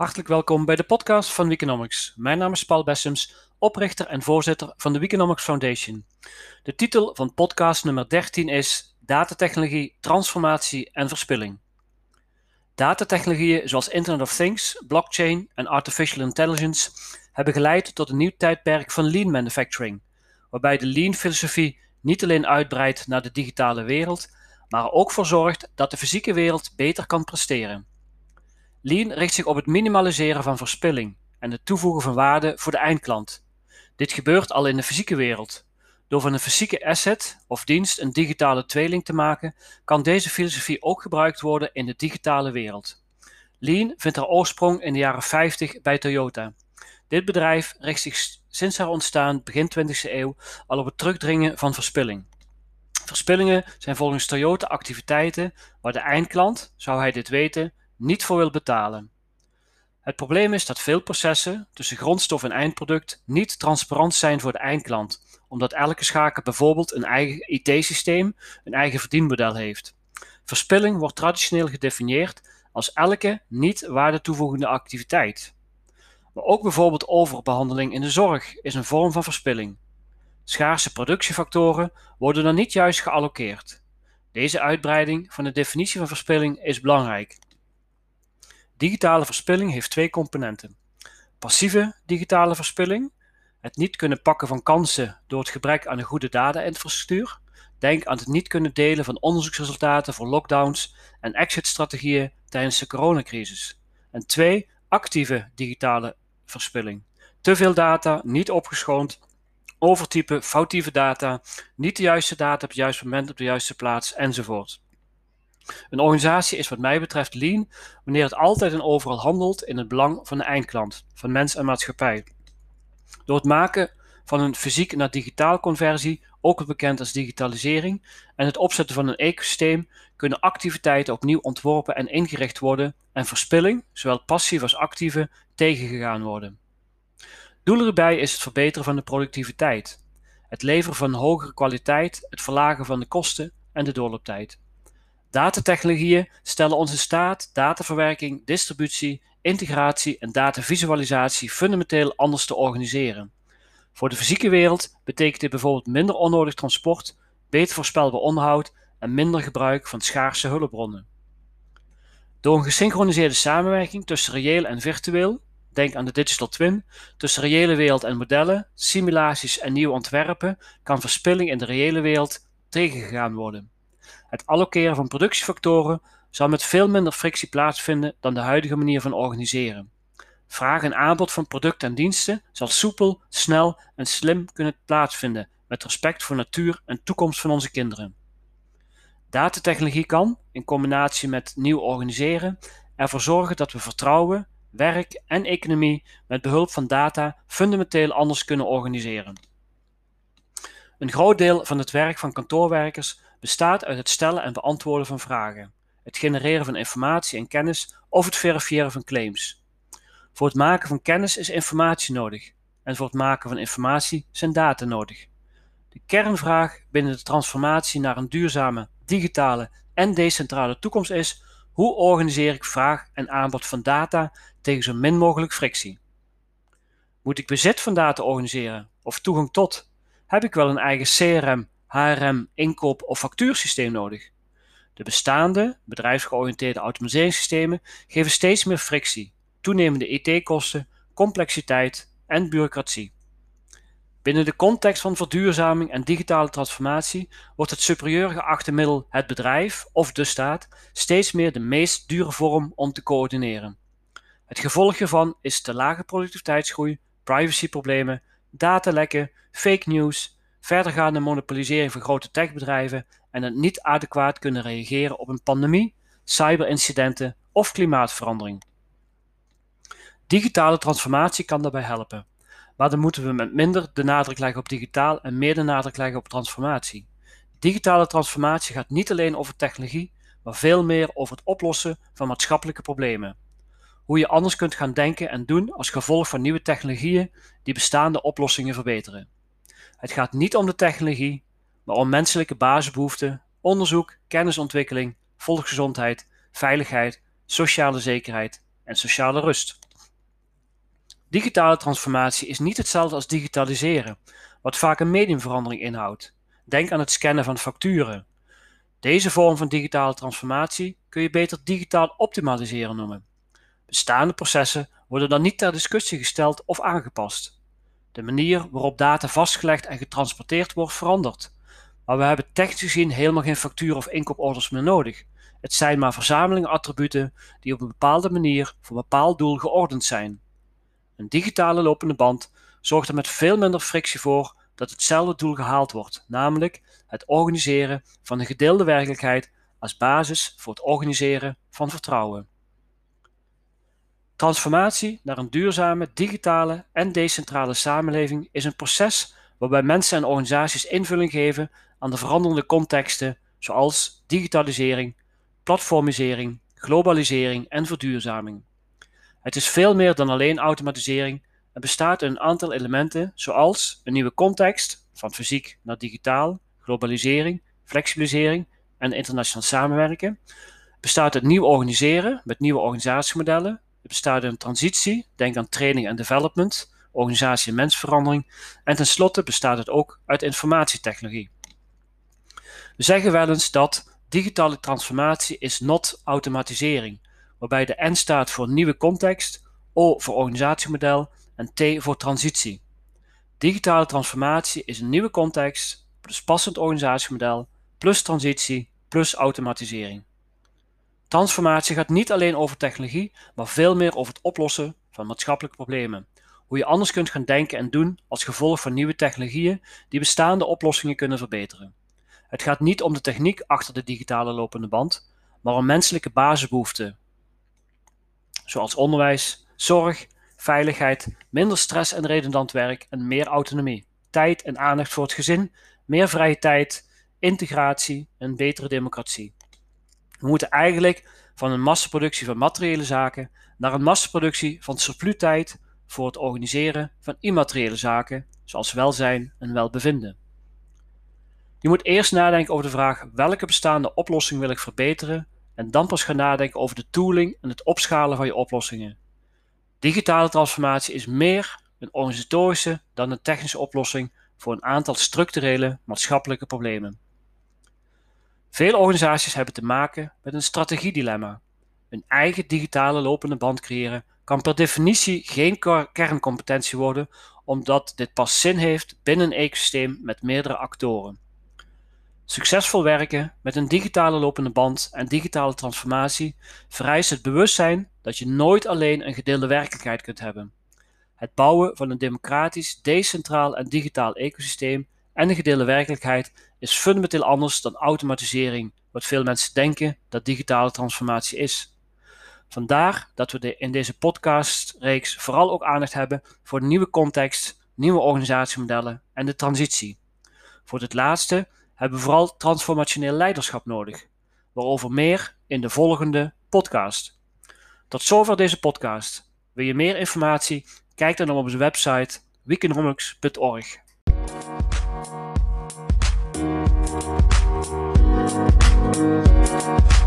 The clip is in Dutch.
Hartelijk welkom bij de podcast van Weekonomics. Mijn naam is Paul Bessems, oprichter en voorzitter van de Weekonomics Foundation. De titel van podcast nummer 13 is Datatechnologie, Transformatie en Verspilling. Datatechnologieën zoals Internet of Things, blockchain en artificial intelligence hebben geleid tot een nieuw tijdperk van lean manufacturing, waarbij de lean filosofie niet alleen uitbreidt naar de digitale wereld, maar er ook voor zorgt dat de fysieke wereld beter kan presteren. Lean richt zich op het minimaliseren van verspilling en het toevoegen van waarde voor de eindklant. Dit gebeurt al in de fysieke wereld. Door van een fysieke asset of dienst een digitale tweeling te maken, kan deze filosofie ook gebruikt worden in de digitale wereld. Lean vindt haar oorsprong in de jaren 50 bij Toyota. Dit bedrijf richt zich sinds haar ontstaan begin 20e eeuw al op het terugdringen van verspilling. Verspillingen zijn volgens Toyota activiteiten waar de eindklant, zou hij dit weten, niet voor wil betalen. Het probleem is dat veel processen tussen grondstof en eindproduct niet transparant zijn voor de eindklant, omdat elke schakel bijvoorbeeld een eigen IT-systeem, een eigen verdienmodel heeft. Verspilling wordt traditioneel gedefinieerd als elke niet waarde toevoegende activiteit. Maar ook bijvoorbeeld overbehandeling in de zorg is een vorm van verspilling. Schaarse productiefactoren worden dan niet juist gealloceerd. Deze uitbreiding van de definitie van verspilling is belangrijk. Digitale verspilling heeft twee componenten. Passieve digitale verspilling, het niet kunnen pakken van kansen door het gebrek aan een goede data-infrastructuur. Denk aan het niet kunnen delen van onderzoeksresultaten voor lockdowns en exit-strategieën tijdens de coronacrisis. En twee, actieve digitale verspilling. Te veel data, niet opgeschoond, overtypen, foutieve data, niet de juiste data op het juiste moment op de juiste plaats enzovoort. Een organisatie is wat mij betreft lean wanneer het altijd en overal handelt in het belang van de eindklant, van mens en maatschappij. Door het maken van een fysiek naar digitaal conversie, ook bekend als digitalisering, en het opzetten van een ecosysteem kunnen activiteiten opnieuw ontworpen en ingericht worden en verspilling, zowel passief als actieve, tegengegaan worden. Doel erbij is het verbeteren van de productiviteit, het leveren van hogere kwaliteit, het verlagen van de kosten en de doorlooptijd. Datatechnologieën stellen in staat dataverwerking, distributie, integratie en datavisualisatie fundamenteel anders te organiseren. Voor de fysieke wereld betekent dit bijvoorbeeld minder onnodig transport, beter voorspelbaar onderhoud en minder gebruik van schaarse hulpbronnen. Door een gesynchroniseerde samenwerking tussen reëel en virtueel, denk aan de digital twin, tussen reële wereld en modellen, simulaties en nieuwe ontwerpen, kan verspilling in de reële wereld tegengegaan worden. Het allokeren van productiefactoren zal met veel minder frictie plaatsvinden dan de huidige manier van organiseren. Vraag en aanbod van producten en diensten zal soepel, snel en slim kunnen plaatsvinden met respect voor natuur en toekomst van onze kinderen. Datatechnologie kan, in combinatie met nieuw organiseren, ervoor zorgen dat we vertrouwen, werk en economie met behulp van data fundamenteel anders kunnen organiseren. Een groot deel van het werk van kantoorwerkers bestaat uit het stellen en beantwoorden van vragen, het genereren van informatie en kennis of het verifiëren van claims. Voor het maken van kennis is informatie nodig en voor het maken van informatie zijn data nodig. De kernvraag binnen de transformatie naar een duurzame, digitale en decentrale toekomst is: hoe organiseer ik vraag en aanbod van data tegen zo min mogelijk frictie? Moet ik bezit van data organiseren of toegang tot? Heb ik wel een eigen CRM HRM, inkoop of factuursysteem nodig. De bestaande, bedrijfsgeoriënteerde automatiseringssystemen geven steeds meer frictie, toenemende IT-kosten, complexiteit en bureaucratie. Binnen de context van verduurzaming en digitale transformatie wordt het superieur geachte middel het bedrijf of de staat steeds meer de meest dure vorm om te coördineren. Het gevolg hiervan is te lage productiviteitsgroei, privacyproblemen, datalekken, fake news, verdergaande monopolisering van grote techbedrijven en het niet adequaat kunnen reageren op een pandemie, cyberincidenten of klimaatverandering. Digitale transformatie kan daarbij helpen, maar dan moeten we met minder de nadruk leggen op digitaal en meer de nadruk leggen op transformatie. Digitale transformatie gaat niet alleen over technologie, maar veel meer over het oplossen van maatschappelijke problemen. Hoe je anders kunt gaan denken en doen als gevolg van nieuwe technologieën die bestaande oplossingen verbeteren. Het gaat niet om de technologie, maar om menselijke basisbehoeften, onderzoek, kennisontwikkeling, volksgezondheid, veiligheid, sociale zekerheid en sociale rust. Digitale transformatie is niet hetzelfde als digitaliseren, wat vaak een mediumverandering inhoudt. Denk aan het scannen van facturen. Deze vorm van digitale transformatie kun je beter digitaal optimaliseren noemen. Bestaande processen worden dan niet ter discussie gesteld of aangepast. De manier waarop data vastgelegd en getransporteerd wordt verandert. Maar we hebben technisch gezien helemaal geen facturen of inkooporders meer nodig. Het zijn maar verzamelingen attributen die op een bepaalde manier voor een bepaald doel geordend zijn. Een digitale lopende band zorgt er met veel minder frictie voor dat hetzelfde doel gehaald wordt, namelijk het organiseren van een gedeelde werkelijkheid als basis voor het organiseren van vertrouwen. Transformatie naar een duurzame, digitale en decentrale samenleving is een proces waarbij mensen en organisaties invulling geven aan de veranderende contexten zoals digitalisering, platformisering, globalisering en verduurzaming. Het is veel meer dan alleen automatisering en bestaat uit een aantal elementen zoals een nieuwe context van fysiek naar digitaal, globalisering, flexibilisering en internationaal samenwerken. Het bestaat uit nieuw organiseren met nieuwe organisatiemodellen. Het bestaat uit een transitie, denk aan training en development, organisatie en mensverandering. En tenslotte bestaat het ook uit informatietechnologie. We zeggen wel eens dat digitale transformatie is not automatisering, waarbij de N staat voor nieuwe context, O voor organisatiemodel en T voor transitie. Digitale transformatie is een nieuwe context plus passend organisatiemodel plus transitie plus automatisering. Transformatie gaat niet alleen over technologie, maar veel meer over het oplossen van maatschappelijke problemen. Hoe je anders kunt gaan denken en doen als gevolg van nieuwe technologieën die bestaande oplossingen kunnen verbeteren. Het gaat niet om de techniek achter de digitale lopende band, maar om menselijke basisbehoeften, zoals onderwijs, zorg, veiligheid, minder stress en redundant werk en meer autonomie, tijd en aandacht voor het gezin, meer vrije tijd, integratie en betere democratie. We moeten eigenlijk van een massaproductie van materiële zaken naar een massaproductie van surplustijd voor het organiseren van immateriële zaken, zoals welzijn en welbevinden. Je moet eerst nadenken over de vraag welke bestaande oplossing wil ik verbeteren en dan pas gaan nadenken over de tooling en het opschalen van je oplossingen. Digitale transformatie is meer een organisatorische dan een technische oplossing voor een aantal structurele maatschappelijke problemen. Veel organisaties hebben te maken met een strategiedilemma. Een eigen digitale lopende band creëren kan per definitie geen kerncompetentie worden, omdat dit pas zin heeft binnen een ecosysteem met meerdere actoren. Succesvol werken met een digitale lopende band en digitale transformatie vereist het bewustzijn dat je nooit alleen een gedeelde werkelijkheid kunt hebben. Het bouwen van een democratisch, decentraal en digitaal ecosysteem en een gedeelde werkelijkheid is fundamenteel anders dan automatisering, wat veel mensen denken dat digitale transformatie is. Vandaar dat we in deze podcastreeks vooral ook aandacht hebben voor de nieuwe context, nieuwe organisatiemodellen en de transitie. Voor dit laatste hebben we vooral transformationeel leiderschap nodig, waarover meer in de volgende podcast. Tot zover deze podcast. Wil je meer informatie? Kijk dan op onze website weekeconomics.org. Música